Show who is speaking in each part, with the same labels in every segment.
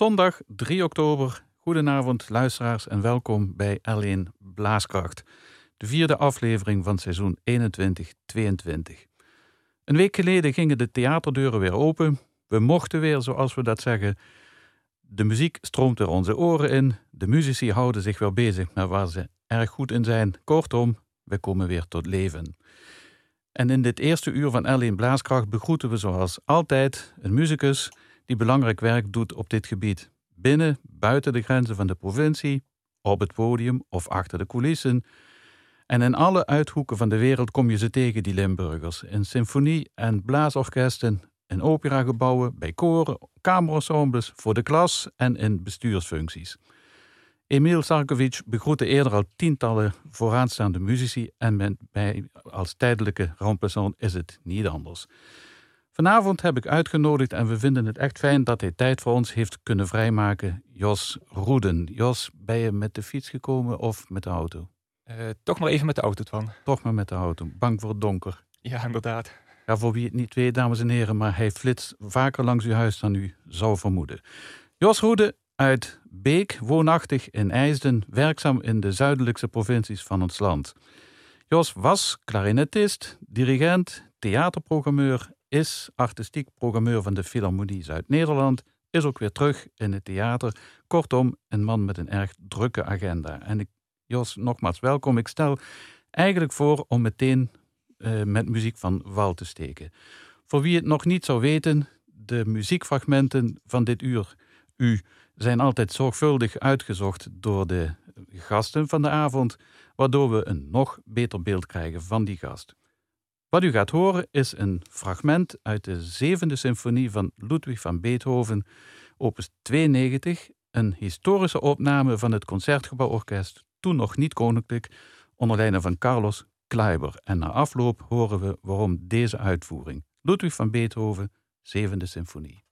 Speaker 1: Zondag 3 oktober. Goedenavond luisteraars en welkom bij L1 Blaaskracht. De vierde aflevering van seizoen 21-22. Een week geleden gingen de theaterdeuren weer open. We mochten weer, zoals we dat zeggen. De muziek stroomt er onze oren in. De muzici houden zich weer bezig met waar ze erg goed in zijn. Kortom, we komen weer tot leven. En in dit eerste uur van L1 Blaaskracht begroeten we zoals altijd een muzikus die belangrijk werk doet op dit gebied. Binnen, buiten de grenzen van de provincie, op het podium of achter de coulissen. En in alle uithoeken van de wereld kom je ze tegen, die Limburgers. In symfonie- en blaasorkesten, in operagebouwen, bij koren, kamerensembles, voor de klas en in bestuursfuncties. Emil Sarkovic begroette eerder al tientallen vooraanstaande muzici en mij als tijdelijke remplaçant is het niet anders. Vanavond heb ik uitgenodigd en we vinden het echt fijn dat hij tijd voor ons heeft kunnen vrijmaken. Jos Roeden. Jos, ben je met de fiets gekomen of met de auto?
Speaker 2: Uh, toch maar even met de auto, Twan.
Speaker 1: Toch maar met de auto. Bang voor het donker.
Speaker 2: Ja, inderdaad.
Speaker 1: Ja, voor wie het niet weet, dames en heren, maar hij flitst vaker langs uw huis dan u zou vermoeden. Jos Roeden uit Beek, woonachtig in IJsden, werkzaam in de zuidelijkste provincies van ons land. Jos was klarinetist, dirigent, theaterprogrammeur is artistiek programmeur van de Philharmonie Zuid-Nederland, is ook weer terug in het theater. Kortom, een man met een erg drukke agenda. En ik, Jos, nogmaals welkom. Ik stel eigenlijk voor om meteen uh, met muziek van wal te steken. Voor wie het nog niet zou weten, de muziekfragmenten van dit uur, u, zijn altijd zorgvuldig uitgezocht door de gasten van de avond, waardoor we een nog beter beeld krijgen van die gast. Wat u gaat horen is een fragment uit de zevende symfonie van Ludwig van Beethoven, opus 92, een historische opname van het Concertgebouworkest, toen nog niet koninklijk, onder leiding van Carlos Kleiber. En na afloop horen we waarom deze uitvoering. Ludwig van Beethoven, zevende symfonie.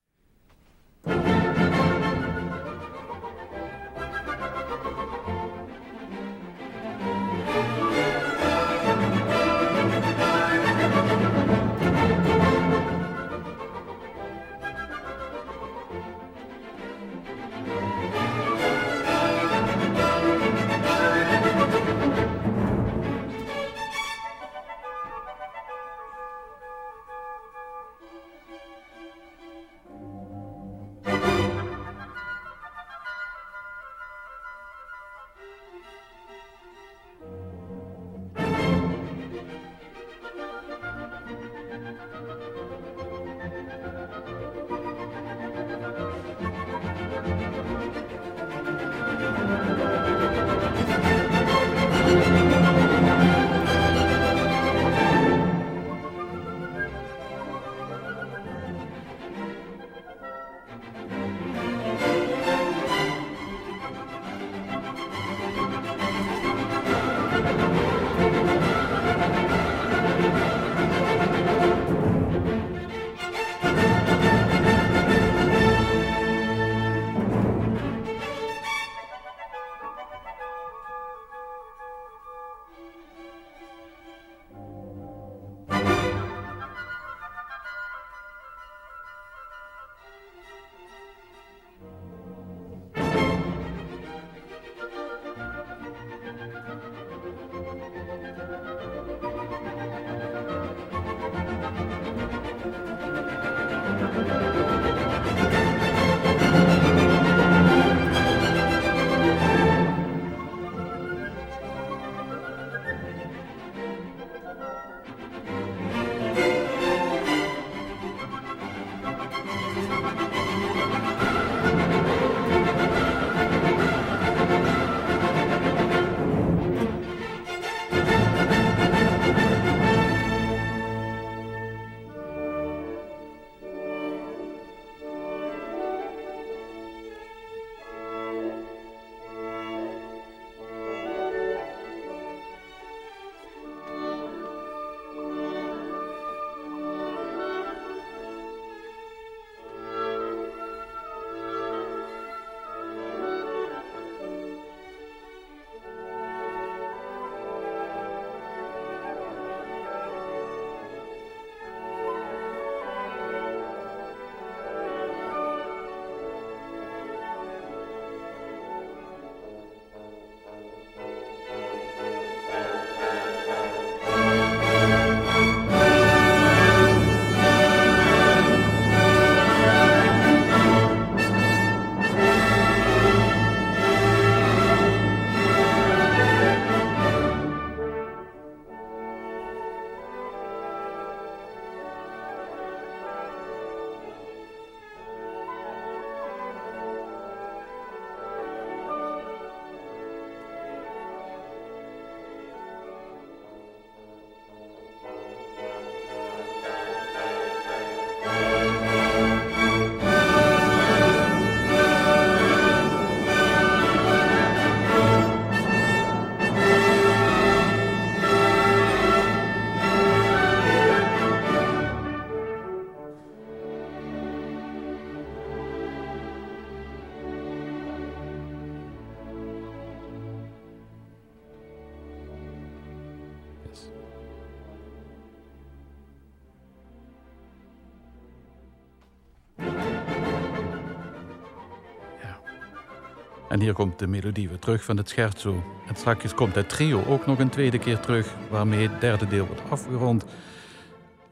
Speaker 1: En hier komt de melodie weer terug van het scherzo. En straks komt het trio ook nog een tweede keer terug, waarmee het derde deel wordt afgerond.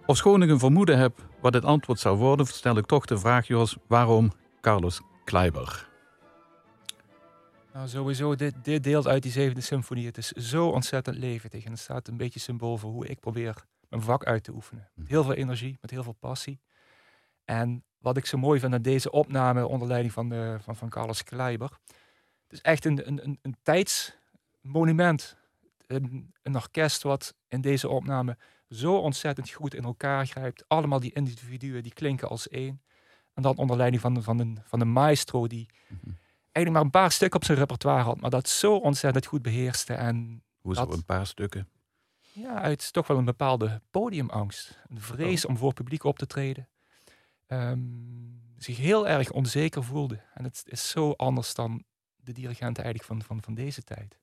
Speaker 1: Ofschoon ik een vermoeden heb wat het antwoord zou worden, stel ik toch de vraag, Jos, waarom Carlos Kleiber?
Speaker 2: Nou, sowieso, dit, dit deelt uit die zevende symfonie. Het is zo ontzettend levendig en het staat een beetje symbool voor hoe ik probeer mijn vak uit te oefenen. Met heel veel energie, met heel veel passie. En wat ik zo mooi vind aan deze opname onder leiding van, de, van, van Carlos Kleiber. Het is echt een, een, een, een tijdsmonument. Een, een orkest wat in deze opname zo ontzettend goed in elkaar grijpt. Allemaal die individuen die klinken als één. En dan onder leiding van, van, een, van een maestro die mhm. eigenlijk maar een paar stukken op zijn repertoire had, maar dat zo ontzettend goed beheerste. En
Speaker 1: Hoe zo een paar stukken?
Speaker 2: Ja, uit toch wel een bepaalde podiumangst. Een vrees oh. om voor publiek op te treden. Ehm, zich heel erg onzeker voelde. En het is zo anders dan de dirigenten eigenlijk van, van, van deze tijd.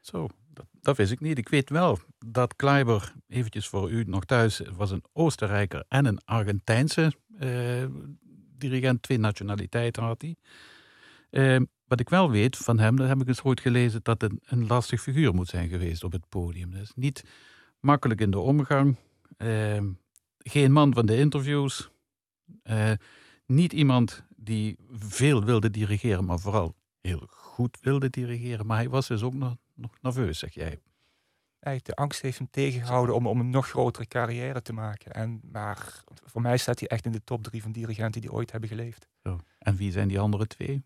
Speaker 1: Zo, dat, dat wist ik niet. Ik weet wel dat Kleiber, eventjes voor u nog thuis, was een Oostenrijker en een Argentijnse uh, dirigent. Twee nationaliteiten had hij. Uh, wat ik wel weet van hem, dat heb ik eens ooit gelezen, dat het een lastig figuur moet zijn geweest op het podium. Dus niet makkelijk in de omgang. Uh, geen man van de interviews. Uh, niet iemand die veel wilde dirigeren, maar vooral heel goed wilde dirigeren. Maar hij was dus ook nog, nog nerveus, zeg jij.
Speaker 2: de angst heeft hem tegengehouden om, om een nog grotere carrière te maken. En, maar voor mij staat hij echt in de top drie van dirigenten die ooit hebben geleefd.
Speaker 1: Zo. En wie zijn die andere twee?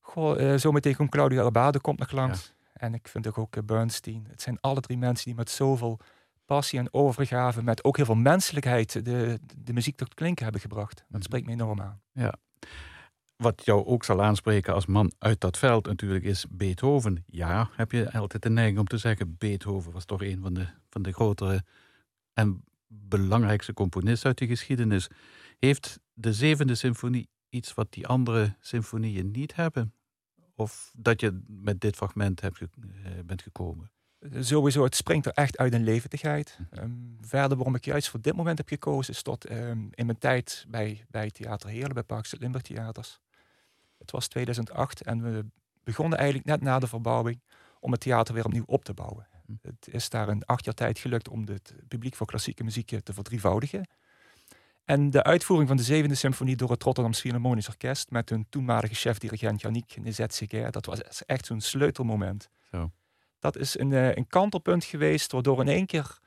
Speaker 2: Goh, uh, zometeen komt Claudio Albade komt nog langs. En ik vind ook, ook uh, Bernstein. Het zijn alle drie mensen die met zoveel passie en overgave, met ook heel veel menselijkheid, de, de muziek tot klinken hebben gebracht. Dat mhm. spreekt me enorm aan.
Speaker 1: Ja. Wat jou ook zal aanspreken als man uit dat veld natuurlijk is Beethoven. Ja, heb je altijd de neiging om te zeggen, Beethoven was toch een van de, van de grotere en belangrijkste componisten uit de geschiedenis. Heeft de zevende symfonie iets wat die andere symfonieën niet hebben? Of dat je met dit fragment hebt, uh, bent gekomen?
Speaker 2: sowieso, het springt er echt uit in levendigheid. Um, verder waarom ik juist voor dit moment heb gekozen, is tot ehm, in mijn tijd bij, bij Theater Heerlen, bij Parks Limburg Theaters. Het was 2008 en we begonnen eigenlijk net na de verbouwing om het theater weer opnieuw op te bouwen. Hm. Het is daar in acht jaar tijd gelukt om het publiek voor klassieke muziek te verdrievoudigen. En de uitvoering van de zevende symfonie door het Rotterdams Philharmonisch Orkest met hun toenmalige chef-dirigent Yannick Nezet-Seguer, dat was echt zo'n sleutelmoment. Zo. Dat is een, eh, een kantelpunt geweest, waardoor in één keer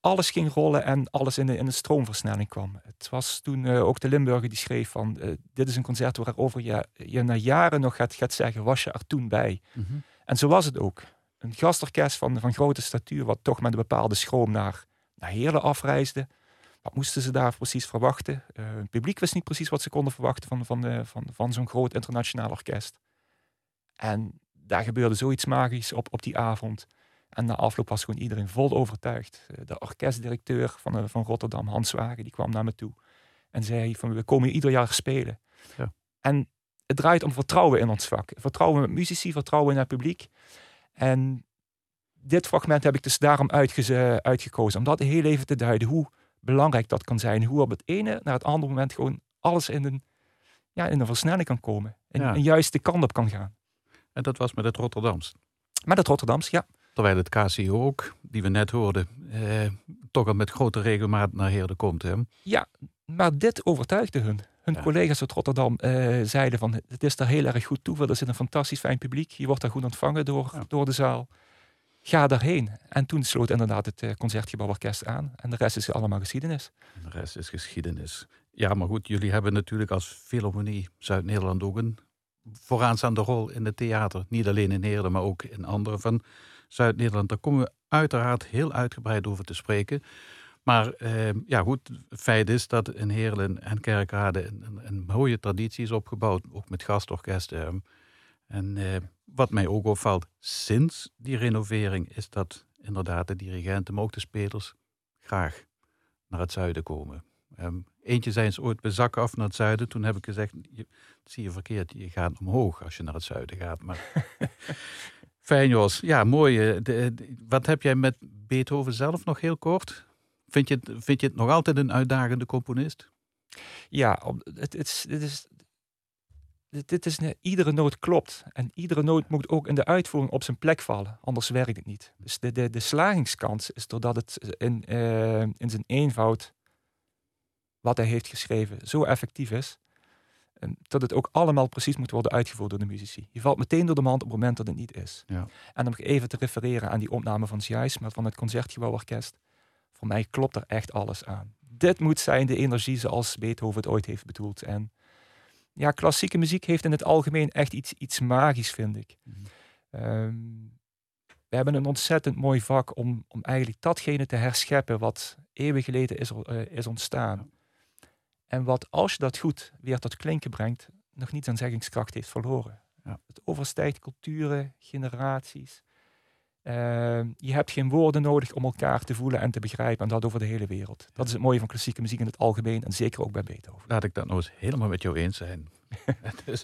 Speaker 2: alles ging rollen en alles in, de, in een stroomversnelling kwam. Het was toen uh, ook de Limburger die schreef van, uh, dit is een concert waarover je, je na jaren nog gaat, gaat zeggen, was je er toen bij? Mm -hmm. En zo was het ook. Een gastorkest van, van grote statuur, wat toch met een bepaalde schroom naar, naar Heerlen afreisde. Wat moesten ze daar precies verwachten? Uh, het publiek wist niet precies wat ze konden verwachten van, van, van, van zo'n groot internationaal orkest. En daar gebeurde zoiets magisch op, op die avond. En na afloop was gewoon iedereen vol overtuigd. Eh, de orkestdirecteur van, eh, van Rotterdam, Hans Wagen, die kwam naar me toe. En zei van, we komen ieder jaar spelen. Ja. En het draait om vertrouwen in ons vak. Vertrouwen met muzici, vertrouwen in het publiek. En dit fragment heb ik dus daarom uitgekozen. Om dat heel even te duiden hoe belangrijk dat kan zijn. Hoe op het ene naar het andere moment gewoon alles in een, ja, in een versnelling kan komen. En, ja. en juist de kant op kan gaan.
Speaker 1: En dat was met het Rotterdams.
Speaker 2: Met het Rotterdams, ja.
Speaker 1: Terwijl het KCO ook, die we net hoorden, eh, toch al met grote regelmaat naar Heerde komt. Hè?
Speaker 2: Ja, maar dit overtuigde hun. Hun collega's uit Rotterdam eh, zeiden van het is daar heel erg goed toe. Er zit een fantastisch fijn publiek. Je wordt daar goed ontvangen door, door de zaal. Ga daarheen. En toen sloot inderdaad het uh, Concertgebouworkest aan. En de rest is allemaal geschiedenis.
Speaker 1: De rest is geschiedenis. Ja, maar goed, jullie hebben natuurlijk als Philharmonie Zuid-Nederland ook een vooraanstaande rol in het theater. Niet alleen in Heerlen, maar ook in andere van Zuid-Nederland. Daar komen we uiteraard heel uitgebreid over te spreken. Maar eh, ja, goed, feit is dat in Heerlen en Kerkrade een, een, mooie traditie is opgebouwd, ook met gastorkesten. En eh, wat mij ook opvalt sinds die renovering is dat inderdaad de dirigenten, maar ook de spelers, graag naar het zuiden komen. Um, eentje zijn ze ooit bezakken af naar het zuiden. Toen heb ik gezegd, je, zie je verkeerd, je gaat omhoog als je naar het zuiden gaat. Maar fijn ja mooi. Eh, de, wat heb jij met Beethoven zelf nog heel kort? Vind je het, vind je het nog altijd een uitdagende componist?
Speaker 2: Ja, het, het, is, het is dit is, iedere noot klopt. En iedere noot moet ook in de uitvoering op zijn plek vallen. Anders werkt het niet. Dus de, de, de slagingskans is doordat het in, uh, in zijn eenvoud, wat hij heeft geschreven, zo effectief is. Dat het ook allemaal precies moet worden uitgevoerd door de muzici. Je valt meteen door de mand op het moment dat het niet is. Ja. En om even te refereren aan die opname van Zijs, maar van het Concertgebouworkest. Voor mij klopt er echt alles aan. Dit moet zijn de energie zoals Beethoven het ooit heeft bedoeld. En ja, klassieke muziek heeft in het algemeen echt iets, iets magisch, vind ik. Mhm. Ehm, we hebben een ontzettend mooi vak om, om eigenlijk datgene te herscheppen wat eeuwen geleden is, uh, is ontstaan. En wat, als je dat goed weer tot klinken brengt, nog niet zijn zeggingskracht heeft verloren. Ja. Het overstijgt culturen, generaties. Ehm, je hebt geen woorden nodig om elkaar te voelen en te begrijpen. En dat over de hele wereld. Dat is het mooie van klassieke muziek in het algemeen. En zeker ook bij Beethoven.
Speaker 1: Laat ik dat nou eens helemaal met jou eens zijn. dus,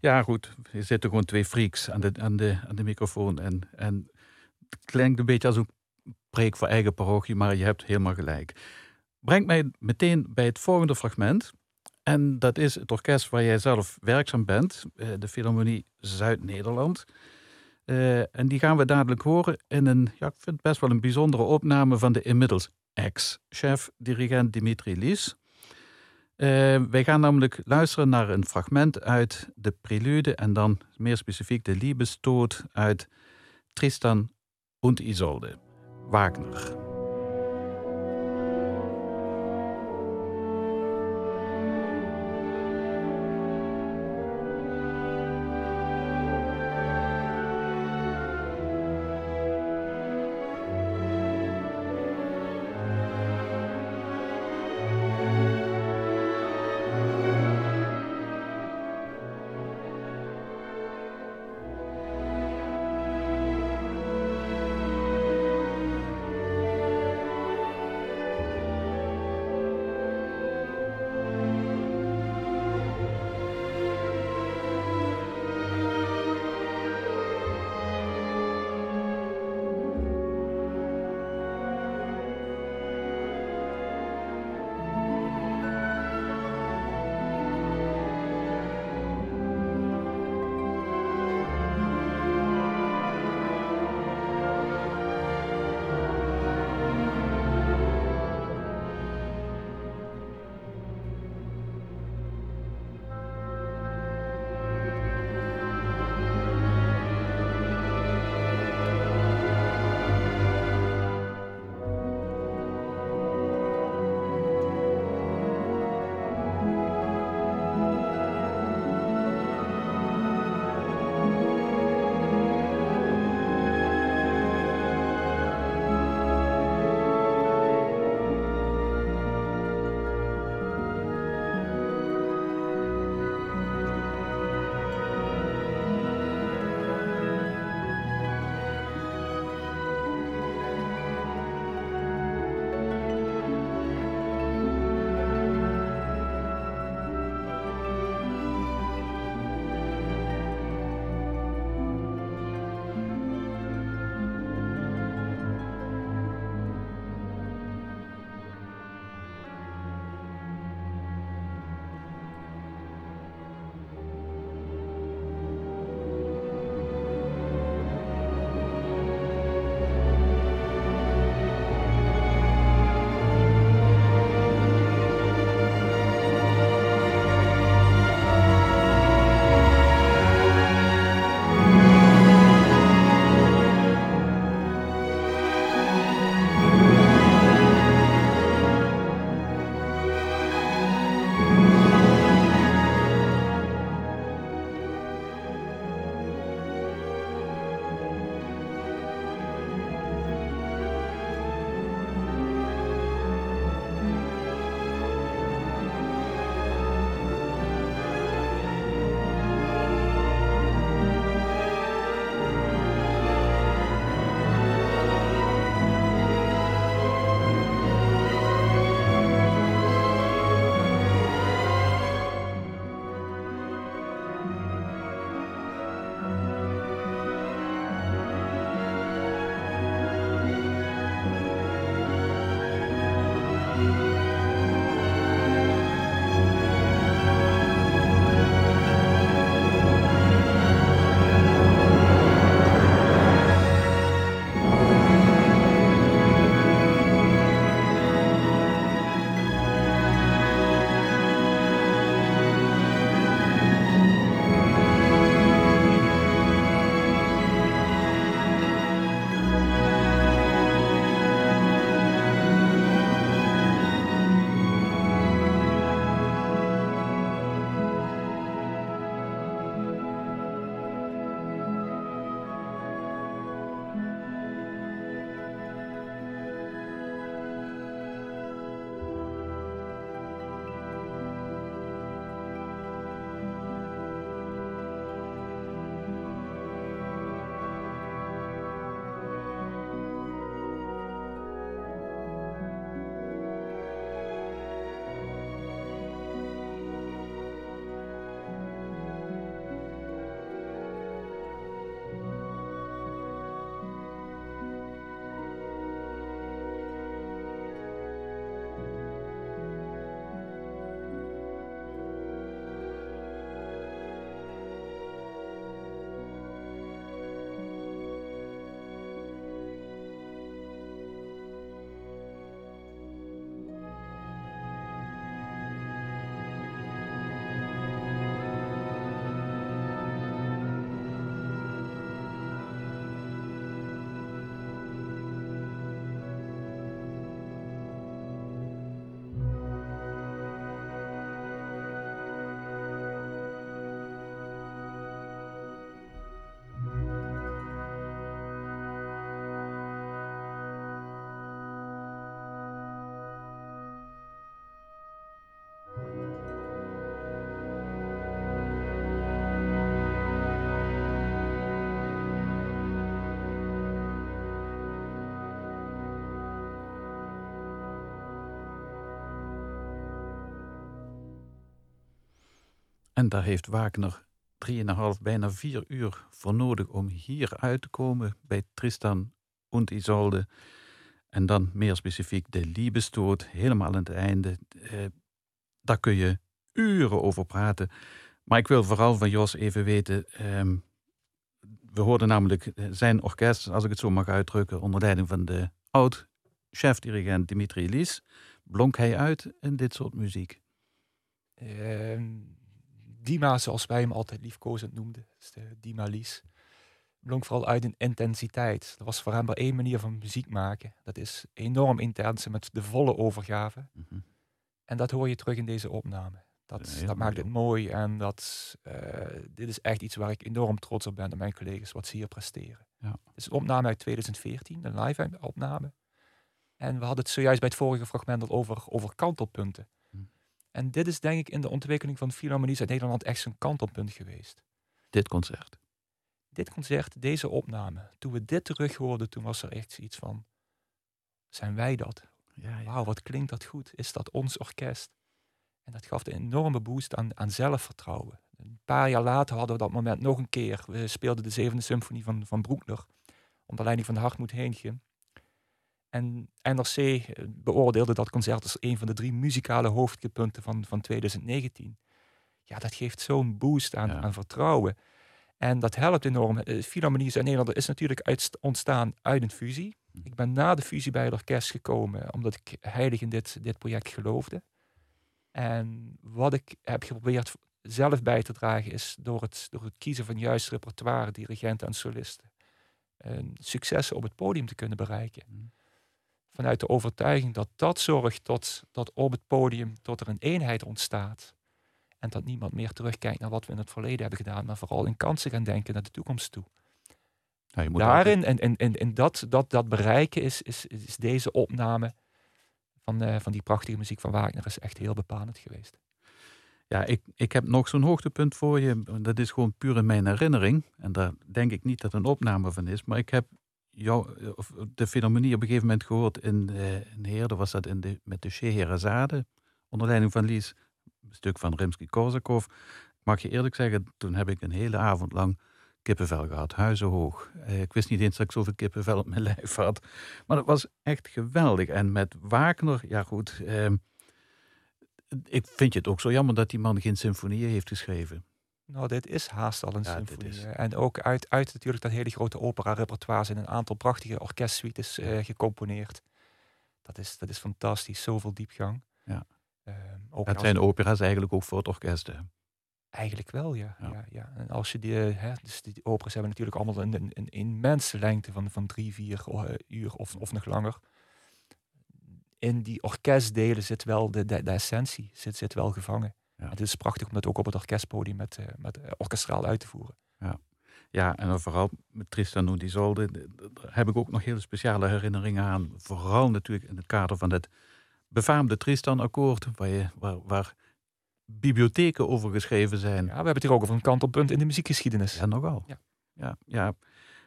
Speaker 1: ja, goed. Er zitten gewoon twee freaks aan de, aan de, aan de microfoon. En, en het klinkt een beetje als een preek voor eigen parochie. Maar je hebt helemaal gelijk. Brengt mij meteen bij het volgende fragment. En dat is het orkest waar jij zelf werkzaam bent. Eh, de Philharmonie Zuid-Nederland. Uh, en die gaan we dadelijk horen in een, ja, ik vind best wel een bijzondere opname van de inmiddels ex-chef-dirigent Dimitri Lies. Uh, wij gaan namelijk luisteren naar een fragment uit de prelude en dan meer specifiek de Liebestod uit Tristan und Isolde, Wagner. En daar heeft Wagner 3,5, bijna vier uur voor nodig om hier uit te komen bij Tristan und Isolde. En dan meer specifiek de Liebestoot, helemaal aan het einde. Eh, daar kun je uren over praten. Maar ik wil vooral van Jos even weten. Ehm, we hoorden namelijk zijn orkest, als ik het zo mag uitdrukken, onder leiding van de oud-chef-dirigent Dimitri Lies. Blonk hij uit in dit soort muziek?
Speaker 2: Uh, Dima, zoals wij hem altijd liefkozend noemden, de Dima Lies, blonk vooral uit in intensiteit. Er was voor hem maar één manier van muziek maken. Dat is enorm intens met de volle overgave. Mhm. En dat hoor je terug in deze opname. Dat, dat maakt het mooi en dat, uh, dit is echt iets waar ik enorm trots op ben op mijn collega's, wat ze hier presteren. Ja. Het is een opname uit 2014, een live opname. En we hadden het zojuist bij het vorige fragment al over, over kantelpunten. En dit is denk ik in de ontwikkeling van Philharmonie uit Nederland echt zo'n kantelpunt geweest.
Speaker 1: Dit concert?
Speaker 2: Dit concert, deze opname. Toen we dit terug hoorden, toen was er echt iets van, zijn wij dat? Ja, ja. Wauw, wat klinkt dat goed? Is dat ons orkest? En dat gaf een enorme boost aan, aan zelfvertrouwen. Een paar jaar later hadden we dat moment nog een keer. We speelden de zevende symfonie van, van Broekner. Onder leiding van Hartmoed Heentje. En NRC eh, beoordeelde dat concert als een van de drie muzikale hoofdpunten van, van 2019. Ja, dat geeft zo'n boost aan, aan vertrouwen. En dat helpt enorm. Eh, Philharmonie in Nederland is natuurlijk uit, ontstaan uit een fusie. Hm. Ik ben na de fusie bij het orkest gekomen, omdat ik heilig in dit, dit project geloofde. En wat ik heb geprobeerd zelf bij te dragen is door het, door het kiezen van juist repertoire, dirigenten en solisten, successen op het podium te kunnen bereiken. Vanuit de overtuiging dat dat zorgt tot, dat op het podium tot er een eenheid ontstaat. En dat niemand meer terugkijkt naar wat we in het verleden hebben gedaan, maar vooral in kansen gaan denken naar de toekomst toe. Daarin en, en, en, en dat, dat, dat bereiken is, is, is deze opname van, uh, van die prachtige muziek van Wagner is echt heel bepalend geweest.
Speaker 1: Ja, ik, ik heb nog zo'n hoogtepunt voor je. Dat is gewoon puur in mijn herinnering. En daar denk ik niet dat een opname van is. Maar ik heb jou, of de filharmonie op een gegeven moment gehoord in, uh, in Heerde. Was dat in de, met de Scheherazade. Onder leiding van Lies. Een stuk van Rimsky-Korsakov. Mag je eerlijk zeggen, toen heb ik een hele avond lang kippenvel gehad, huizenhoog. Uh, ik wist niet eens dat ik zoveel kippenvel op mijn lijf had. Maar dat was echt geweldig. En met Wagner, ja goed, uh, ik vind het ook zo jammer dat die man geen symfonieën heeft geschreven.
Speaker 2: Nou, dit is haast al een ja, symfonie. En ook uit, uit natuurlijk dat hele grote opera-repertoire zijn een aantal prachtige orkestsuites uh, gecomponeerd. Dat is, dat is fantastisch, zoveel diepgang. Ja.
Speaker 1: Uh, ook het zijn opera's eigenlijk ook voor het orkest.
Speaker 2: Eigenlijk wel, ja. ja. ja, En als je die, hè, dus die operas hebben natuurlijk allemaal een, een, een immense lengte van, van drie, vier uh, uur of, of nog langer. In die orkestdelen zit wel de, de, de essentie, zit, zit wel gevangen. Ja. Het is prachtig om dat ook op het orkestpodium met, uh, met uh, orkestraal uit te voeren.
Speaker 1: Ja. Ja, en vooral met Tristan und Isolde daar heb ik ook nog hele speciale herinneringen aan. Vooral natuurlijk in het kader van het befaamde Tristan-akkoord, waar, je, waar, waar bibliotheken over geschreven zijn.
Speaker 2: Ja, we hebben het hier ook over een kantelpunt in de muziekgeschiedenis.
Speaker 1: Ja, nogal. Ja. Ja, ja.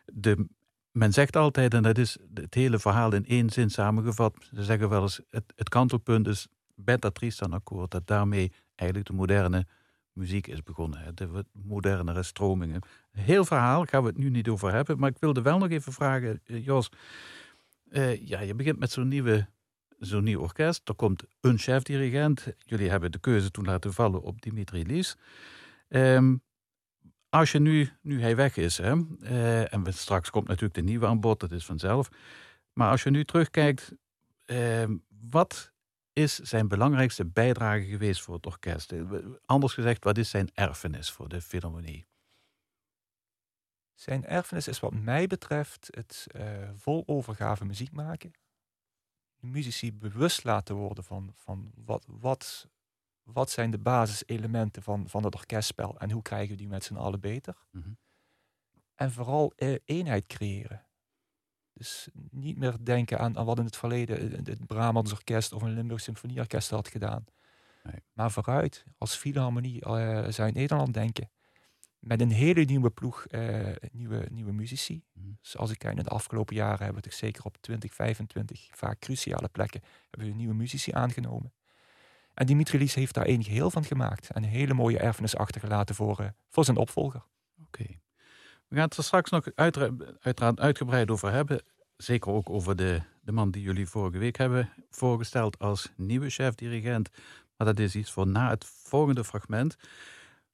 Speaker 1: De, men zegt altijd, en dat is het hele verhaal in één zin samengevat. Ze zeggen wel eens, het, het kantelpunt is Beta Tristan akkoord. Dat daarmee eigenlijk de moderne muziek is begonnen. De modernere stromingen. Heel verhaal, gaan we het nu niet over hebben. Maar ik wilde wel nog even vragen, eh, Jos. Uh, ja, je begint met zo'n nieuwe zo'n nieuw orkest. Er komt een chefdirigent. Jullie hebben de keuze toen laten vallen op Dimitri Lies. Ehm, als je nu, nu hij weg is, hè, uh, en straks komt natuurlijk de nieuwe aan bod, dat is vanzelf. Maar als je nu terugkijkt, ehm, wat is zijn belangrijkste bijdrage geweest voor het orkest? Eh, anders gezegd, wat is zijn erfenis voor de Philharmonie?
Speaker 2: Zijn erfenis is wat mij betreft het uh, vol overgave muziek maken muzici bewust laten worden van, van wat, wat, wat zijn de basiselementen van, van het orkestspel en hoe krijgen we die met z'n allen beter. Mhm. En vooral eh, eenheid creëren. Dus niet meer denken aan, aan wat in het verleden het Brahms Orkest of een Limburg Symfonieorkest had gedaan. Nee. Maar vooruit, als Philharmonie uh, zou in Nederland denken met een hele nieuwe ploeg uh, nieuwe, nieuwe muzici. Mm. Zoals ik kijk in de afgelopen jaren hebben we het zeker op 20, 25 vaak cruciale plekken hebben we nieuwe muzici aangenomen. En Dimitri heeft daar een geheel van gemaakt. En een hele mooie erfenis achtergelaten voor, uh, voor zijn opvolger.
Speaker 1: Oké. We gaan het er straks nog uiteraard uitgebreid over hebben. Zeker ook over de, de man die jullie vorige week hebben voorgesteld als nieuwe chef-dirigent. Maar dat is iets voor na het volgende fragment.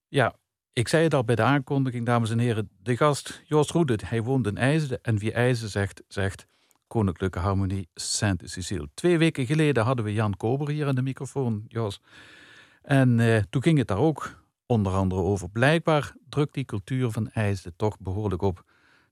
Speaker 1: Ja, ik zei het al bij de aankondiging, dames en heren. De gast Joost Roede, hij woont in IJsden. En wie IJsden zegt, zegt Koninklijke Harmonie Sainte-Cécile. Twee weken geleden hadden we Jan Kober hier aan de microfoon, Jos. En eh, toen ging het daar ook onder andere over. Blijkbaar drukt die cultuur van IJsden toch behoorlijk op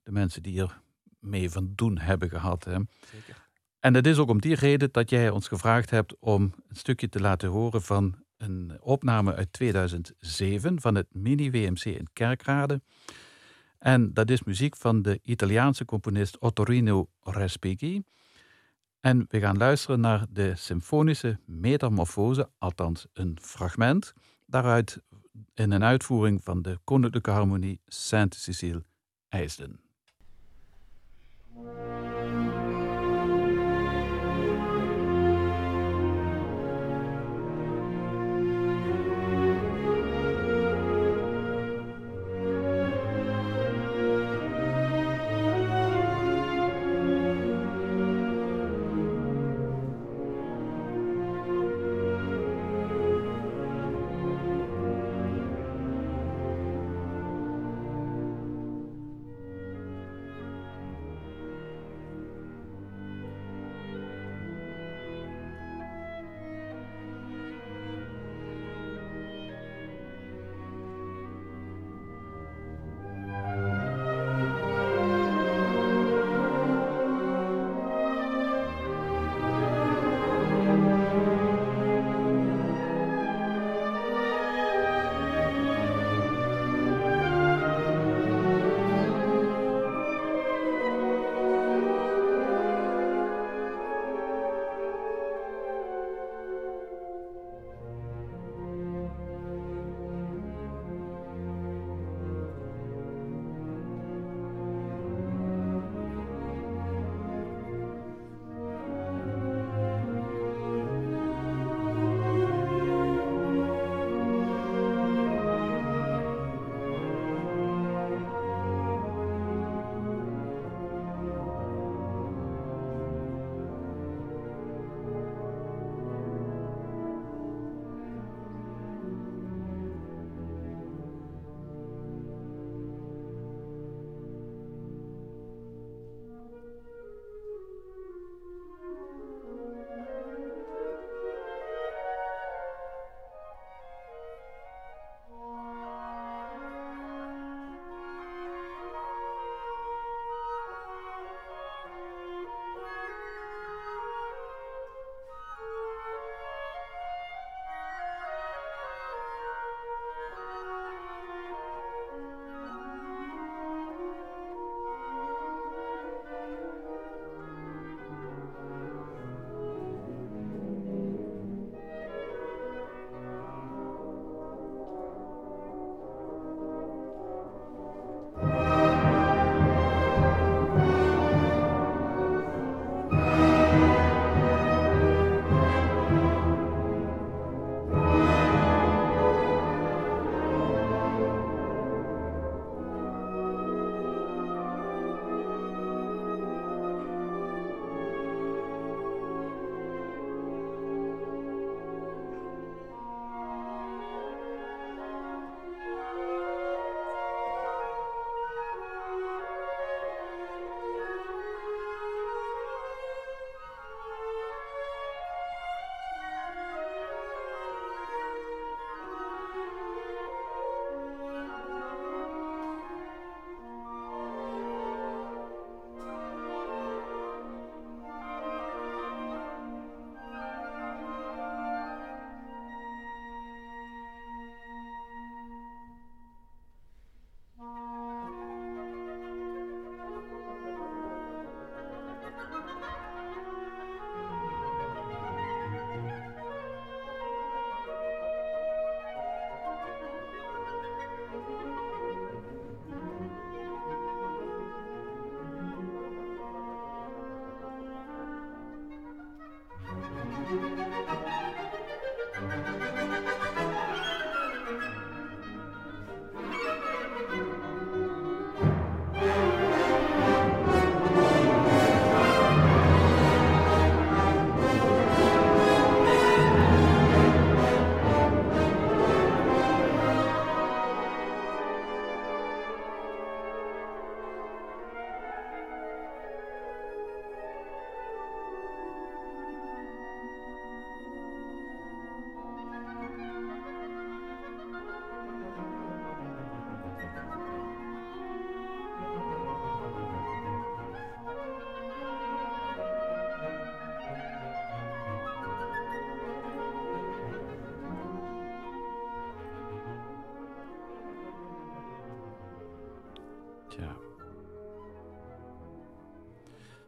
Speaker 1: de mensen die er mee van doen hebben gehad. Hè. Zeker. En het is ook om die reden dat jij ons gevraagd hebt om een stukje te laten horen van een opname uit 2007 van het mini-WMC in Kerkrade. En dat is muziek van de Italiaanse componist Ottorino Respighi. En we gaan luisteren naar de symfonische metamorfose, althans een fragment, daaruit in een uitvoering van de Koninklijke Harmonie Sainte-Cécile IJsden.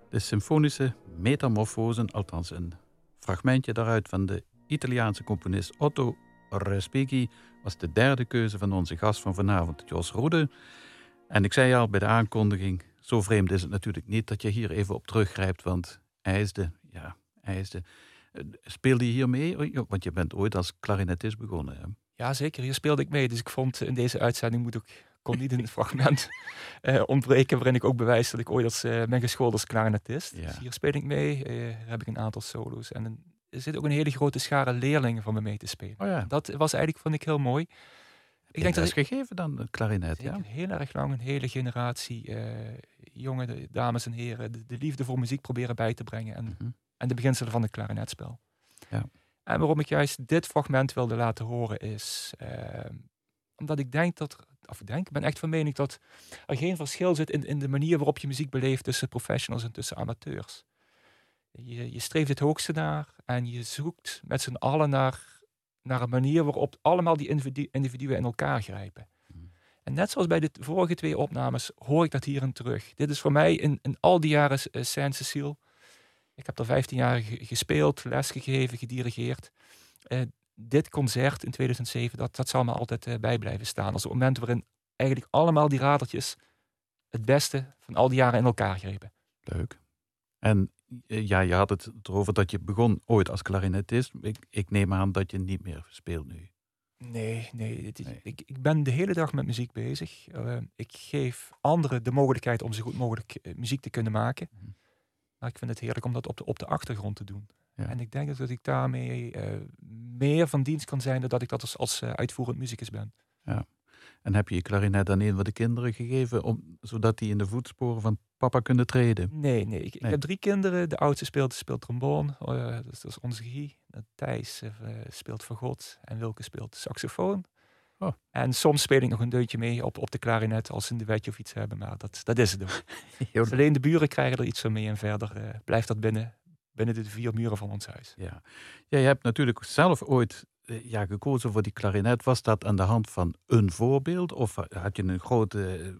Speaker 1: De symfonische metamorfosen, althans een fragmentje daaruit van de Italiaanse componist Otto Respighi, was de derde keuze van onze gast van vanavond, Jos Roede. En ik zei al bij de aankondiging, zo vreemd is het natuurlijk niet dat je hier even op teruggrijpt, want IJsde, ja, IJsde. Eh, speelde je hier mee? Want je bent ooit als klarinetist begonnen. Hè?
Speaker 2: Ja, zeker. Hier speelde ik mee. Dus ik vond in deze uitzending moet ook kon niet een fragment uh, ontbreken waarin ik ook bewijs dat ik ooit als, uh, ben geschoold als klarinetist. Ja. Dus hier speel ik mee, uh, heb ik een aantal solo's en een, er zit ook een hele grote schare leerlingen van me mee te spelen.
Speaker 1: Oh ja.
Speaker 2: Dat was eigenlijk, vond ik heel mooi.
Speaker 1: ik denk dat is gegeven dan, het klarinet. Ja?
Speaker 2: Heel erg lang, een hele generatie jonge dames en heren, de, de, liefde voor muziek proberen bij te brengen en, mm -hmm. en de beginselen van het klarinetspel.
Speaker 1: Ja.
Speaker 2: En waarom ik juist dit fragment wilde laten horen is, ehm, omdat ik denk dat of ik denk, ik ben echt van mening dat er geen verschil zit in, in de manier waarop je muziek beleeft tussen professionals en tussen amateurs. Je, je streeft het hoogste naar en je zoekt met z'n allen naar, naar een manier waarop allemaal die individu individuen in elkaar grijpen. Hmm. En net zoals bij de vorige twee opnames hoor ik dat hierin terug. Dit is voor mij in, in al die jaren uh, Saint-Cecile. Ik heb er 15 jaar gespeeld, lesgegeven, gedirigeerd. Uh, dit concert in 2007, dat, dat zal me altijd uh, bij blijven staan. Als het moment waarin eigenlijk allemaal die radertjes het beste van al die jaren in elkaar grepen.
Speaker 1: Leuk. En eh, ja, je had het erover dat je begon ooit als klarinetist. Ik, ik neem aan dat je niet meer speelt nu.
Speaker 2: Nee, nee. Het, nee. Ik, ik ben de hele dag met muziek bezig. Uh, ik geef anderen de mogelijkheid om zo goed mogelijk uh, muziek te kunnen maken. Mm. Maar ik vind het heerlijk om dat op de, op de achtergrond te doen. Ja. En ik denk dat ik daarmee uh, meer van dienst kan zijn dan dat ik dat als, als uh, uitvoerend muzikus ben.
Speaker 1: Ja. En heb je je klarinet aan een van de kinderen gegeven, om, zodat die in de voetsporen van papa kunnen treden?
Speaker 2: Nee, nee. Ik, nee. ik heb drie kinderen. De oudste speelt, speelt trombone, uh, dat, is, onze Guy. Thijs speelt fagot en Wilke speelt saxofoon.
Speaker 1: Oh.
Speaker 2: En soms speel ik nog een deuntje mee op, op de klarinet als ze een duetje of iets hebben, maar dat, dat is het ook. dus alleen de buren krijgen er iets van mee en verder blijft dat binnen, binnen de vier muren van ons huis.
Speaker 1: Ja, ja je hebt natuurlijk zelf ooit ja, gekozen voor die klarinet. Was dat aan de hand van een voorbeeld of had je een grote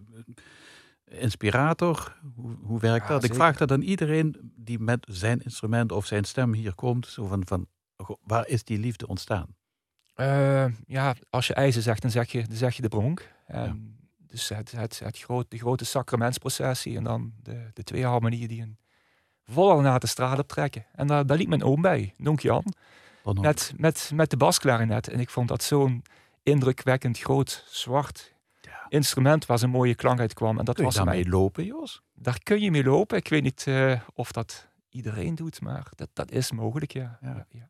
Speaker 1: inspirator? Hoe, hoe werkt ja, dat? Zeker. Ik vraag dat aan iedereen die met zijn instrument of zijn stem hier komt. Zo van, van waar is die liefde ontstaan?
Speaker 2: Uh, ja, als je ijzer zegt, dan zeg je, dan zeg je de bronk. En ja. Dus het, het, het groot, de grote sacramentsprocessie en dan de, de twee harmonieën die een volle naar de straat optrekken. En daar, daar liep mijn oom bij, Donk Jan, met, met, met de basklarinet. En ik vond dat zo'n indrukwekkend groot zwart ja. instrument waar zo'n mooie klank uit kwam. En dat
Speaker 1: kun je
Speaker 2: was
Speaker 1: daarmee mij... lopen, Jos?
Speaker 2: Daar kun je mee lopen. Ik weet niet uh, of dat iedereen doet, maar dat, dat is mogelijk, ja.
Speaker 1: ja. ja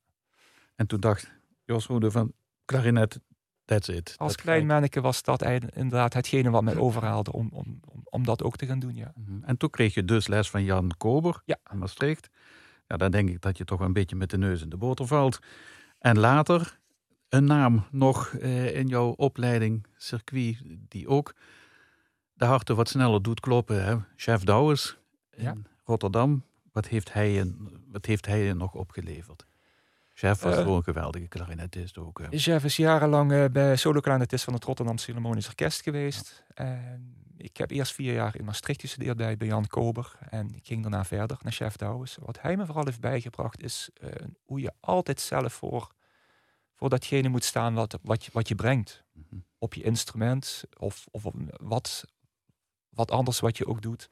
Speaker 1: en toen dacht Jos Roede van klarinet, that's it.
Speaker 2: Als dat klein manneke was dat inderdaad hetgene wat mij overhaalde om, om, om, dat ook te gaan doen, ja.
Speaker 1: -hmm. En toen kreeg je dus les van Jan Kober
Speaker 2: ja.
Speaker 1: in Maastricht. Ja, dan denk ik dat je toch een beetje met de neus in de boter valt. En later een naam nog eh, in jouw opleiding, circuit, die ook de harten wat sneller doet kloppen. Hè? Chef Douwes in
Speaker 2: ja.
Speaker 1: Rotterdam. Wat heeft, hij wat heeft hij je nog opgeleverd? Chef was gewoon een geweldige klarinetist ook. hè.
Speaker 2: Chef is jarenlang eh, bij solo-klarinetist van het Rotterdam Philharmonisch Orkest geweest. En ik heb eerst vier jaar in Maastricht gestudeerd bij, bij Jan Kober. En ik ging daarna verder naar Chef Douwes. Wat hij me vooral heeft bijgebracht is eh, hoe je altijd zelf voor, voor datgene moet staan wat, wat, je, wat je brengt.
Speaker 1: Mhm.
Speaker 2: Op je instrument of, of wat, wat anders wat je ook doet.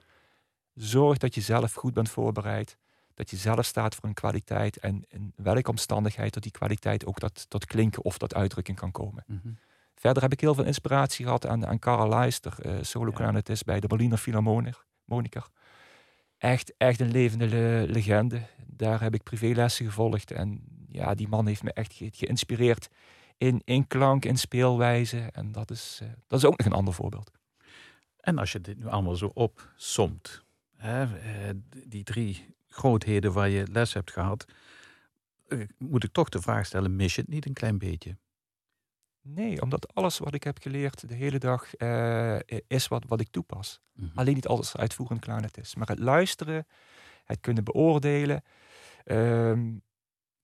Speaker 2: Zorg dat je zelf goed bent voorbereid. Dat je zelf staat voor een kwaliteit. En in welke omstandigheid dat die kwaliteit ook tot, tot klinken of tot uitdrukking kan komen.
Speaker 1: Mhm.
Speaker 2: Verder heb ik heel veel inspiratie gehad aan, aan Karel Leister, uh, solo clarinetist bij de Berliner Philharmoniker. Echt, echt een levende le legende. Daar heb ik privélessen gevolgd. En ja, die man heeft me echt ge geïnspireerd in, in klank, in speelwijze. En dat is, uh, dat is ook nog een ander voorbeeld.
Speaker 1: En als je dit nu allemaal zo opsomt, hè, uh, die drie grootheden waar je les hebt gehad, moet ik toch de vraag stellen, mis je het niet een klein beetje?
Speaker 2: Nee, omdat alles wat ik heb geleerd de hele dag uh, is wat, wat ik toepas.
Speaker 1: Mhm.
Speaker 2: Mm -hmm. Alleen niet alles uitvoerend klarinet is. Maar het luisteren, het kunnen beoordelen. Um,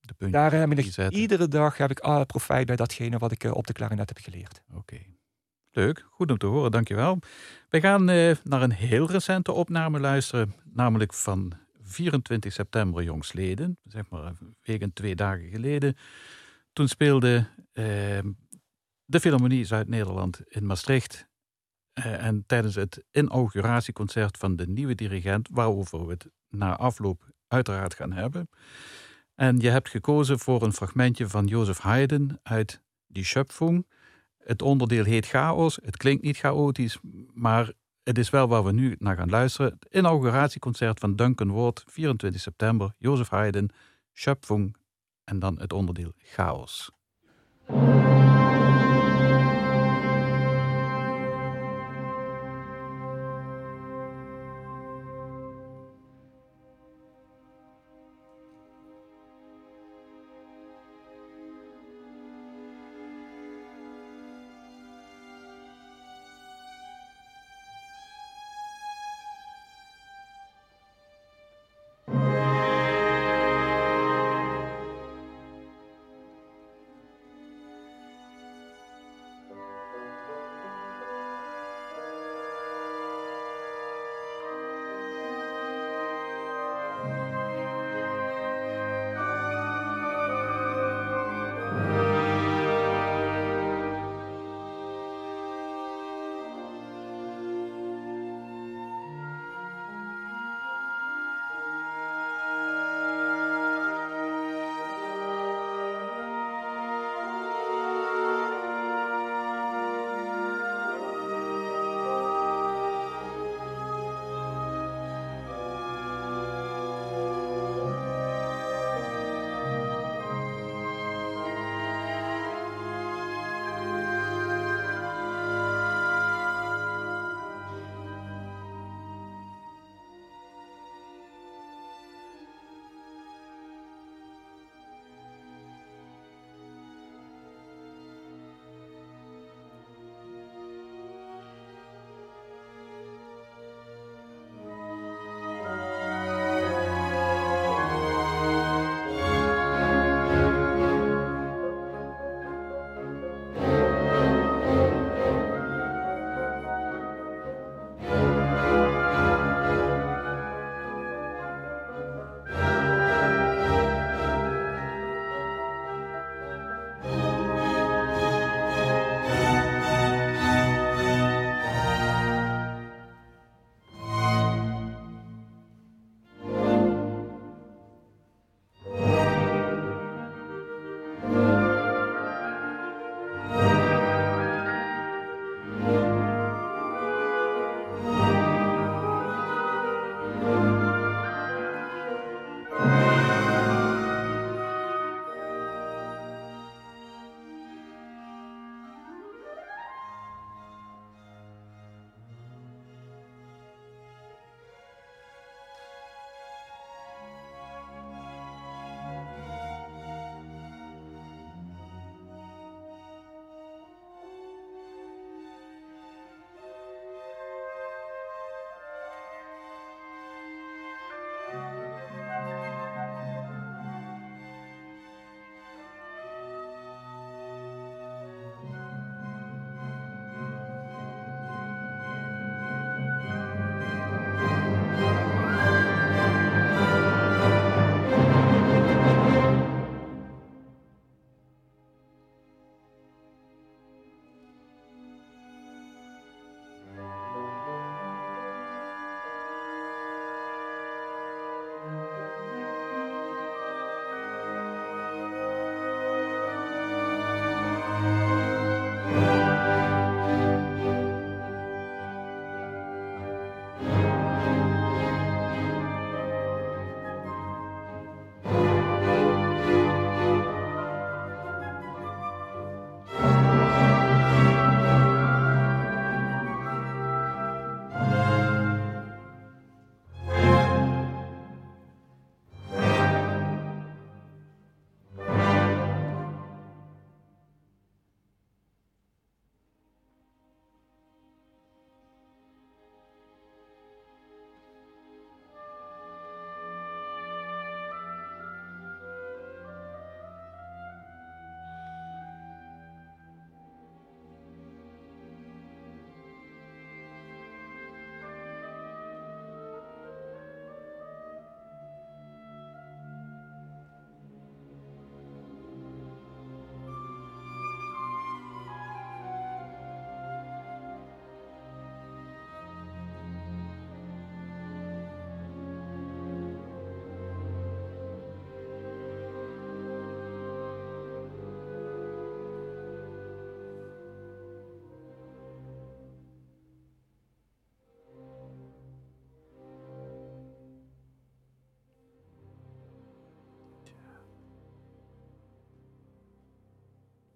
Speaker 1: de
Speaker 2: daar heb ik iedere dag heb ik ah, profijt bij datgene wat ik uh, op de klarinet heb geleerd.
Speaker 1: Oké. Okay. Leuk, goed om te horen, dankjewel. We gaan uh, naar een heel recente opname luisteren, namelijk van 24 september jongsleden, zeg maar een week en twee dagen geleden. Toen speelde uh, de Philharmonie Zuid-Nederland in Maastricht. Uh, en tijdens het inauguratieconcert van de nieuwe dirigent, waarover we het na afloop uiteraard gaan hebben. En je hebt gekozen voor een fragmentje van Jozef Haydn uit Die Schöpfung. Het onderdeel heet Chaos. Het klinkt niet chaotisch, maar het is wel waar we nu naar gaan luisteren. Het inauguratieconcert van Duncan Ward, 24 september. Jozef Haydn, Schöpfung en dan het onderdeel Chaos.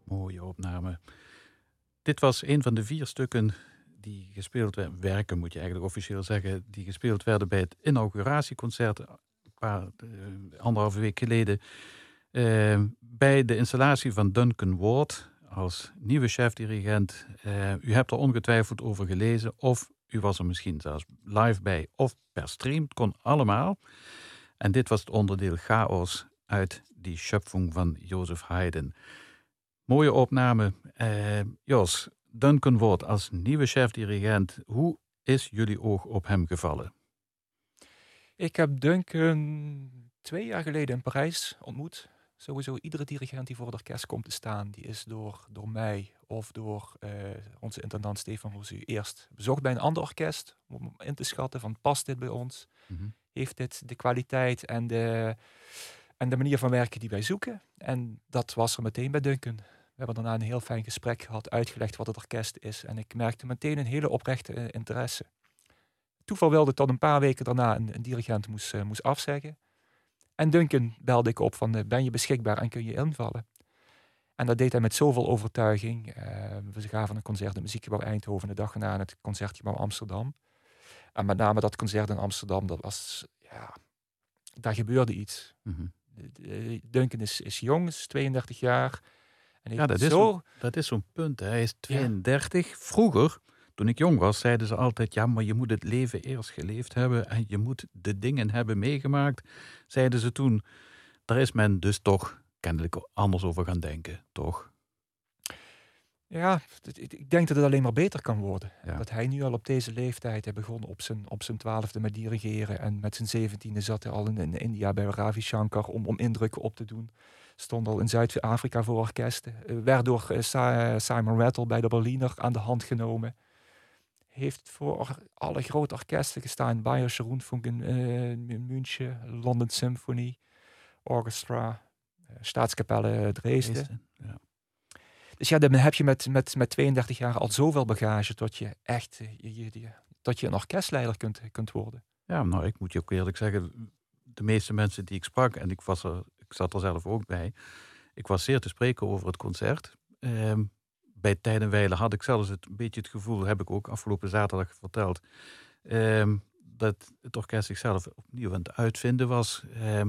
Speaker 1: Mooie opname. Dit was een van de vier stukken die gespeeld werden, werken moet je eigenlijk officieel zeggen, die gespeeld werden bij het inauguratieconcert een paar, uh, anderhalve week geleden. Uh, bij de installatie van Duncan Ward als nieuwe chef-dirigent. Uh, u hebt er ongetwijfeld over gelezen of u was er misschien zelfs live bij of per stream. Het kon allemaal. En dit was het onderdeel Chaos uit die Schöpfung van Jozef Haydn. Mooie opname. Uh, Jos, Duncan Ward als nieuwe chef-dirigent. Hoe is jullie oog op hem gevallen?
Speaker 2: Ik heb Duncan twee jaar geleden in Parijs ontmoet. Sowieso iedere dirigent die voor het orkest komt te staan, die is door, door mij of door uh, onze intendant Stefan Rosu eerst bezocht bij een ander orkest. Om in te schatten van past dit bij ons? Mm -hmm. Heeft dit de kwaliteit en de, en de manier van werken die wij zoeken? En dat was er meteen bij Duncan. We hebben daarna een heel fijn gesprek gehad, uitgelegd wat het orkest is. En ik merkte meteen een hele oprechte uh, interesse. Toeval wilde tot een paar weken daarna een, een dirigent moest, uh, moest afzeggen. En Duncan belde ik op van, uh, ben je beschikbaar en kun je invallen? En dat deed hij met zoveel overtuiging. we gaven een concert in het Muziekgebouw Eindhoven de dag na in het Concertgebouw Amsterdam. En met name dat concert in Amsterdam, dat was, ja, daar gebeurde iets. Mm -hmm. Duncan is, is jong, is 32 jaar
Speaker 1: ja, dat is, zo... dat is zo'n punt. Hij is 32. Ja. Vroeger, toen ik jong was, zeiden ze altijd: ja, maar je moet het leven eerst geleefd hebben en je moet de dingen hebben meegemaakt. Zeiden ze toen. Daar is men dus toch kennelijk anders over gaan denken, toch?
Speaker 2: Ja, ik denk dat het alleen maar beter kan worden. Ja. Dat hij nu al op deze leeftijd, hij begon op zijn, op zijn twaalfde met dirigeren en met zijn zeventiende zat hij al in, in India bij Ravi Shankar om, om indrukken op te doen. Stond al in Zuid-Afrika voor orkesten. Uh, werd door uh, Simon Rattle bij de Berliner aan de hand genomen. Heeft voor alle grote orkesten gestaan. Bayerische Rundfunk in München, London Symphony, Orchestra, Staatskapelle Dresden. Dresden ja. Dus ja, dan heb je met, met, met 32 jaar al zoveel bagage tot je echt je, je, je, tot je een orkestleider kunt, kunt worden.
Speaker 1: Ja, nou, ik moet je ook eerlijk zeggen, de meeste mensen die ik sprak, en ik was er ik zat er zelf ook bij. Ik was zeer te spreken over het concert. Uh, bij Tijdenwijle had ik zelfs het, een beetje het gevoel, heb ik ook afgelopen zaterdag verteld, uh, dat het orkest zichzelf opnieuw aan het uitvinden was. Uh,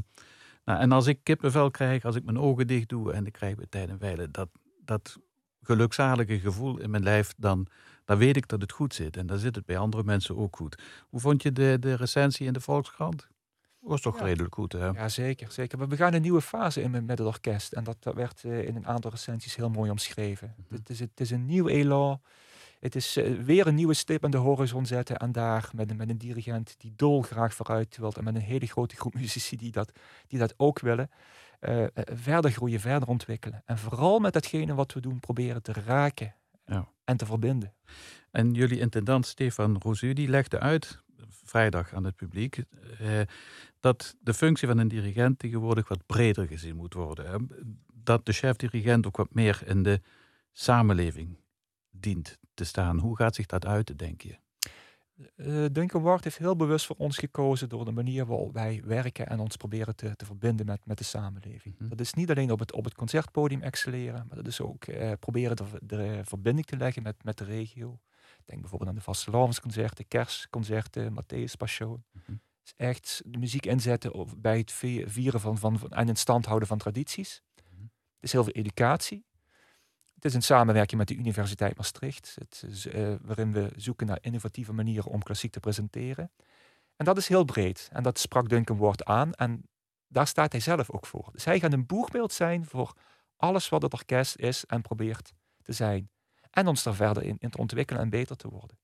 Speaker 1: nou, en als ik kippenvel krijg, als ik mijn ogen dicht doe en ik krijg bij Tijdenwijle dat, dat gelukzalige gevoel in mijn lijf, dan, dan weet ik dat het goed zit. En dan zit het bij andere mensen ook goed. Hoe vond je de, de recensie in de Volkskrant? Was toch redelijk goed, hè?
Speaker 2: Ja, zeker, zeker. We gaan een nieuwe fase in met het orkest. En dat, dat werd uh, in een aantal recensies heel mooi omschreven. Mm -hmm. het, is, het is een nieuw elan. Het is uh, weer een nieuwe stip aan de horizon zetten. En daar met, met een dirigent die dolgraag vooruit wilt. En met een hele grote groep muzici die dat, die dat ook willen. Uh, verder groeien, verder ontwikkelen. En vooral met datgene wat we doen, proberen te raken ja. en te verbinden.
Speaker 1: En jullie intendant Stefan Rosu, die legde uit vrijdag aan het publiek, eh, dat de functie van een dirigent tegenwoordig wat breder gezien moet worden. Hè? Dat de chef-dirigent ook wat meer in de samenleving dient te staan. Hoe gaat zich dat uit, denk je?
Speaker 2: Uh, Duncan Ward heeft heel bewust voor ons gekozen door de manier waarop wij werken en ons proberen te, te verbinden met, met de samenleving. Mm -hmm. Dat is niet alleen op het, op het concertpodium excelleren, maar dat is ook uh, proberen de, de, verbinding te leggen met, met de regio. Denk bijvoorbeeld aan de vastelavondsconcerten, kerstconcerten, Matthäus Passion. Mm -hmm. Echt de muziek inzetten bij het vieren van, van, van en in stand houden van tradities. -hmm. Het is heel veel educatie. Het is een samenwerking met de Universiteit Maastricht, het is, uh, waarin we zoeken naar innovatieve manieren om klassiek te presenteren. En dat is heel breed. En dat sprak Duncan Ward aan. En daar staat hij zelf ook voor. Dus hij gaat een boegbeeld zijn voor alles wat het orkest is en probeert te zijn. En ons daar verder in, in te ontwikkelen en beter te worden.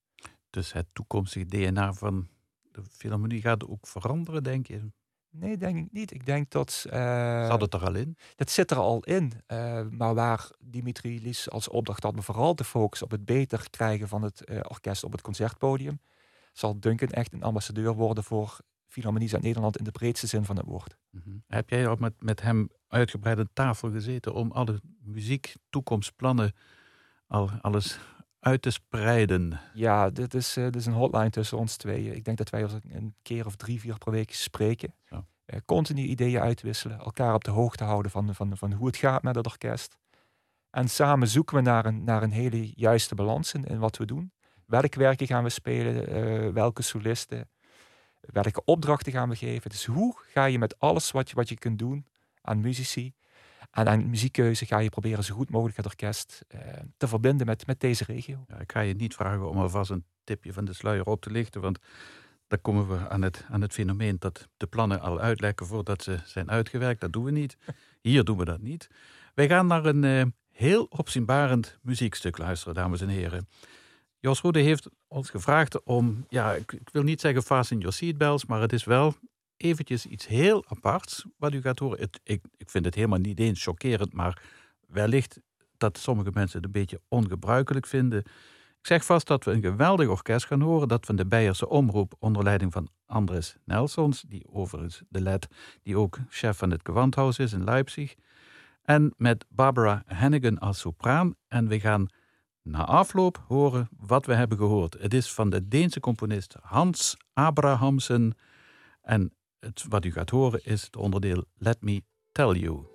Speaker 1: Dus het toekomstige DNA van de Philharmonie gaat ook veranderen, denk je?
Speaker 2: Nee, denk ik niet. Ik denk dat...
Speaker 1: Uh, Zat het er al in?
Speaker 2: Dat zit er al in. Uh, maar waar Dimitri Lies als opdracht had me vooral te focussen op het beter krijgen van het uh, orkest op het concertpodium, zal Duncan echt een ambassadeur worden voor Philharmonie uit Nederland in de breedste zin van het woord.
Speaker 1: Mm -hmm. Heb jij ook met, met hem uitgebreid aan tafel gezeten om alle muziek, toekomstplannen al alles uit te spreiden?
Speaker 2: Ja, dit is, uh, dit is een hotline tussen ons tweeën. Ik denk dat wij een keer of drie, vier per week spreken. Ja. Uh, continu ideeën uitwisselen, elkaar op de hoogte houden van, van, van hoe het gaat met het orkest. En samen zoeken we naar een, naar een hele juiste balans in, in wat we doen. Welke werken gaan we spelen? eh, welke solisten? Welke opdrachten gaan we geven? Dus hoe ga je met alles wat je, wat je kunt doen aan muzici en aan muziekkeuze ga je proberen zo goed mogelijk het orkest eh, te verbinden met, met deze regio.
Speaker 1: Ja, ik ga je niet vragen om alvast een tipje van de sluier op te lichten, want dan komen we aan het, aan het fenomeen dat de plannen al uitlekken voordat ze zijn uitgewerkt. Dat doen we niet. Hier doen we dat niet. Wij gaan naar een eh, heel opzienbarend muziekstuk luisteren, dames en heren. Jos Roede heeft ons gevraagd om, ja, ik, ik wil niet zeggen fasten your seatbelts, maar het is wel eventjes iets heel aparts wat u gaat horen. Het, ik, ik vind het helemaal niet eens chockerend, maar wellicht dat sommige mensen het een beetje ongebruikelijk vinden. Ik zeg vast dat we een geweldig orkest gaan horen, dat van de Beierse Omroep onder leiding van Andres Nelsons, die overigens de led, die ook chef van het Gewandhaus is in Leipzig. En met Barbara Hennigan als sopraan. En we gaan na afloop horen wat we hebben gehoord. Het is van de Deense componist Hans Abrahamsen. En het, wat u gaat horen is het onderdeel Let Me Tell You.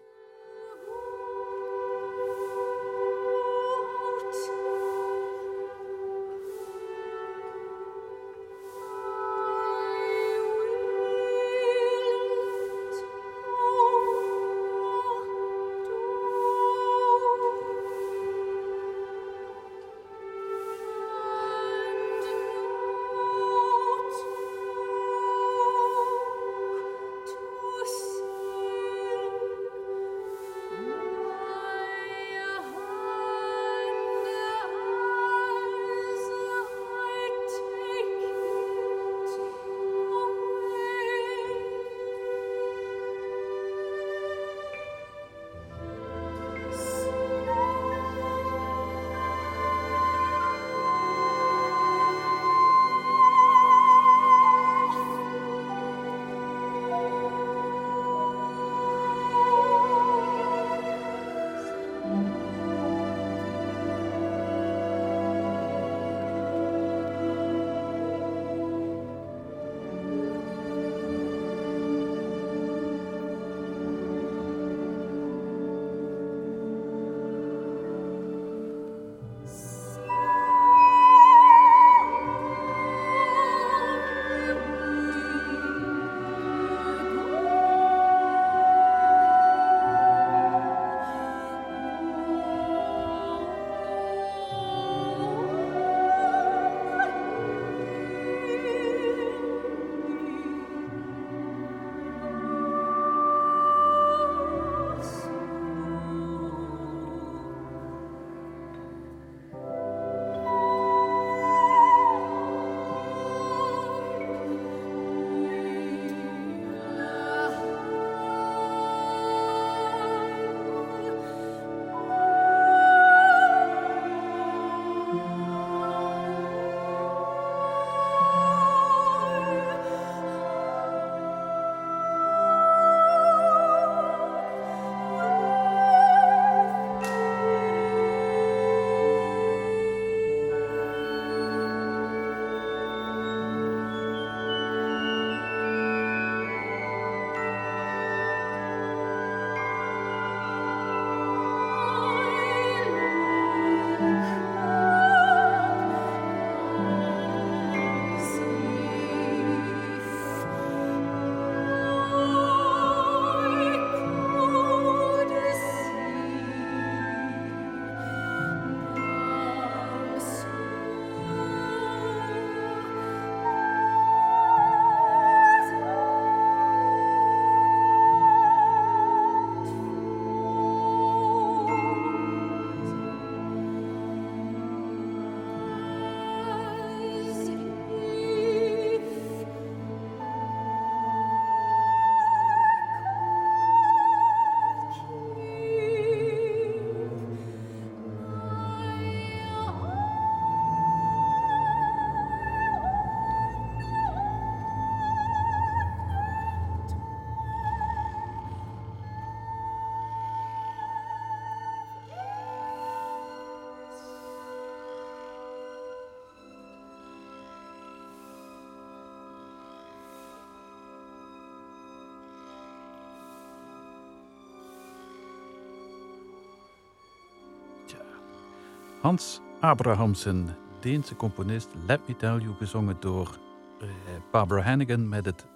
Speaker 1: Hans Abrahamsen, Deense componist, Let Me Tell You, gezongen door uh, Barbara Hannigan met het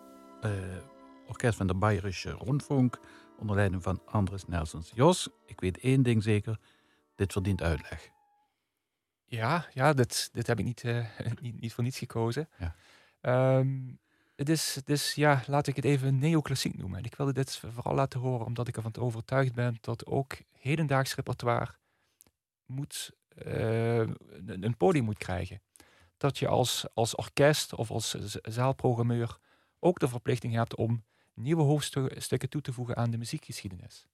Speaker 1: uh, orkest van de Bayerische Rundfunk onder leiding van Andres Nelsons. Jos, ik weet één ding zeker, dit verdient uitleg.
Speaker 2: Ja, ja dit, dit heb ik niet, uh, niet, niet, voor niets gekozen.
Speaker 1: Ja.
Speaker 2: Um, het is, het is, ja, laat ik het even neoclassiek noemen. En ik wilde dit vooral laten horen omdat ik ervan overtuigd ben dat ook hedendaags repertoire moet, een, een podium moet krijgen. Dat je als, als orkest of als zaalprogrammeur ook de verplichting hebt om nieuwe hoofdstukken toe te voegen aan de muziekgeschiedenis.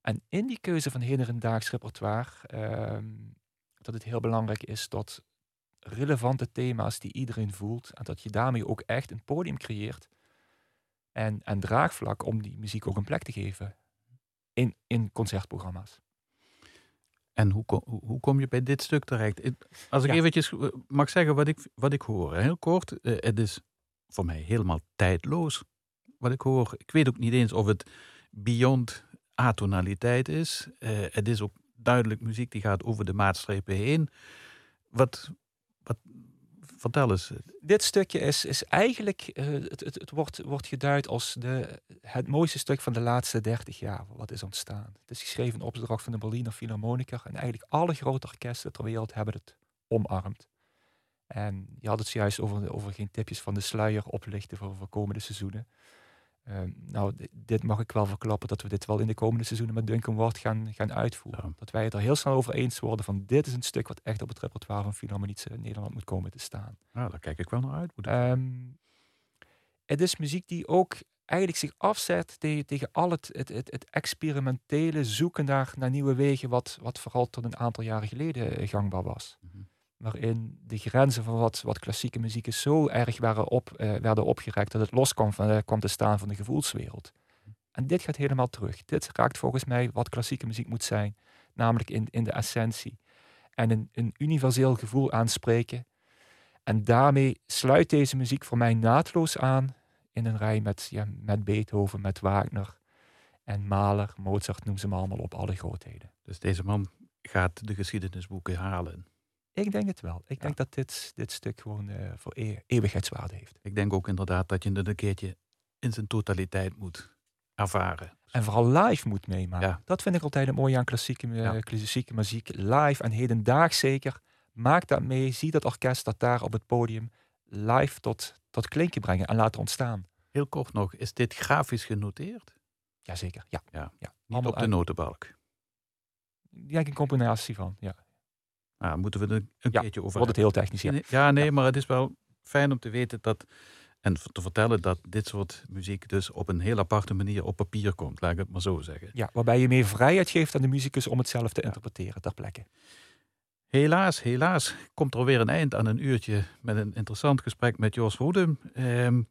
Speaker 2: En in die keuze van hedendaags repertoire, uh, dat het heel belangrijk is dat relevante thema's die iedereen voelt en dat je daarmee ook echt een podium creëert en, en draagvlak om die muziek ook een plek te geven in, in concertprogramma's.
Speaker 1: En hoe, kom, hoe kom je bij dit stuk terecht? Als ik eventjes eh, mag zeggen wat ik, wat ik hoor. Heel kort, uh, het is voor mij helemaal tijdloos wat ik hoor. Ik weet ook niet eens of het beyond atonaliteit is. Uh, het is ook duidelijk muziek die gaat over de maatstrepen heen. Wat, wat, vertel eens.
Speaker 2: Dit stukje is, is eigenlijk, uh, het, het, het, wordt, wordt geduid als de, het mooiste stuk van de laatste dertig jaar wat is ontstaan. Het is geschreven op opdracht van de Berliner Philharmoniker en eigenlijk alle grote orkesten ter wereld hebben het omarmd. En je had het juist over, over geen tipjes van de sluier oplichten voor, voor komende seizoenen. Ehm, nou, dit mag ik wel verklappen dat we dit wel in de komende seizoenen met Duncan Ward gaan, gaan uitvoeren. Dat wij het er heel snel over eens worden van dit is een stuk wat echt op het repertoire van Philharmonie in Nederland moet komen te staan.
Speaker 1: Nou, daar kijk ik wel naar uit.
Speaker 2: Um, het is muziek die ook eigenlijk zich afzet tegen, tegen al het, het, het, het, experimentele zoeken naar, naar nieuwe wegen, wat, wat vooral tot een aantal jaren geleden eh, gangbaar was. Mhm waarin de grenzen van wat, wat klassieke muziek is zo erg waren op, uh, werden opgerekt dat het los kwam, van, uh, kwam te staan van de gevoelswereld. En dit gaat helemaal terug. Dit raakt volgens mij wat klassieke muziek moet zijn, namelijk in, in de essentie. En een, een universeel gevoel aanspreken. En daarmee sluit deze muziek voor mij naadloos aan in een rij met, ja, met Beethoven, met Wagner en Mahler, Mozart, noem ze maar allemaal op, alle grootheden.
Speaker 1: Dus deze man gaat de geschiedenisboeken halen.
Speaker 2: Ik denk het wel. Ik denk dat dit, dit stuk gewoon uh, voor e eeuwigheidswaarde heeft.
Speaker 1: Ik denk ook inderdaad dat je het een keertje in zijn totaliteit moet ervaren.
Speaker 2: En vooral live moet meemaken. Dat vind ik altijd het mooie aan klassieke, klassieke muziek. Live en hedendaags zeker. Maak dat mee. Zie dat orkest dat daar op het podium live tot, tot klinken brengen en laten ontstaan.
Speaker 1: Heel kort nog, is dit grafisch genoteerd?
Speaker 2: Jazeker, ja.
Speaker 1: ja. ja. Niet op de notenbalk?
Speaker 2: Ja, een combinatie van, ja.
Speaker 1: Nou, moeten we er een
Speaker 2: ja,
Speaker 1: keertje over
Speaker 2: wordt het heel technisch,
Speaker 1: ja. Ja, nee, maar het is wel fijn om te weten dat... En te vertellen dat dit soort muziek dus op een heel aparte manier op papier komt, laat ik het maar zo zeggen.
Speaker 2: Ja, waarbij je meer vrijheid geeft aan de muzikus om het zelf te interpreteren ter plekke.
Speaker 1: Helaas, helaas komt er weer een eind aan een uurtje met een interessant gesprek met Jos Hoede. Ehm,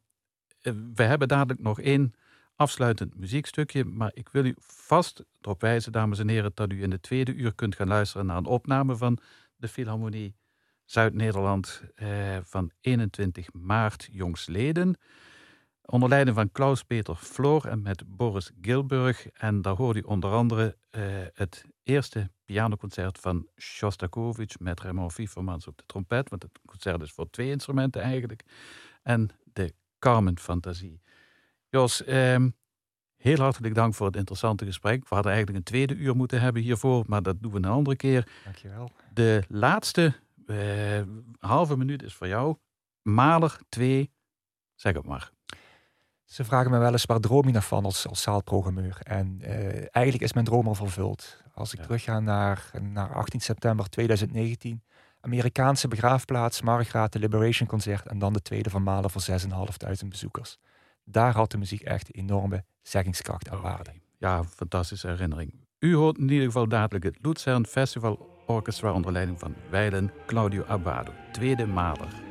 Speaker 1: eh, we hebben dadelijk nog één afsluitend muziekstukje, maar ik wil u vast erop wijzen, dames en heren, dat u in de tweede uur kunt gaan luisteren naar een opname van de Philharmonie Zuid-Nederland eh, van 21 maart jongstleden. Onder leiding van Klaus-Peter Floor en met Boris Gilburg. En daar hoort u onder andere eh, het eerste pianoconcert van Shostakovich met Raymond Wiefermans op de trompet, want het concert is voor twee instrumenten eigenlijk. En de Carmen Fantasie. Jos, ehm, heel hartelijk dank voor het interessante gesprek. We hadden eigenlijk een tweede uur moeten hebben hiervoor, maar dat doen we een andere keer.
Speaker 2: Dankjewel.
Speaker 1: De laatste uh, halve minuut is voor jou. Maler 2, zeg het maar.
Speaker 2: Ze vragen me wel eens waar droom je naar van als, als zaalprogrammeur. En uh, eigenlijk is mijn droom al vervuld. Als ik ja. terugga naar, naar 18 september 2019, Amerikaanse begraafplaats, Margraat, de Liberation Concert en dan de tweede van Malen voor 6.500 bezoekers daar had de muziek echt enorme zeggingskracht en waarde.
Speaker 1: Ja, fantastische herinnering. U hoort in ieder geval dadelijk het Luzern Festival Orchestra onder leiding van Weilen Claudio Abbado, tweede maler.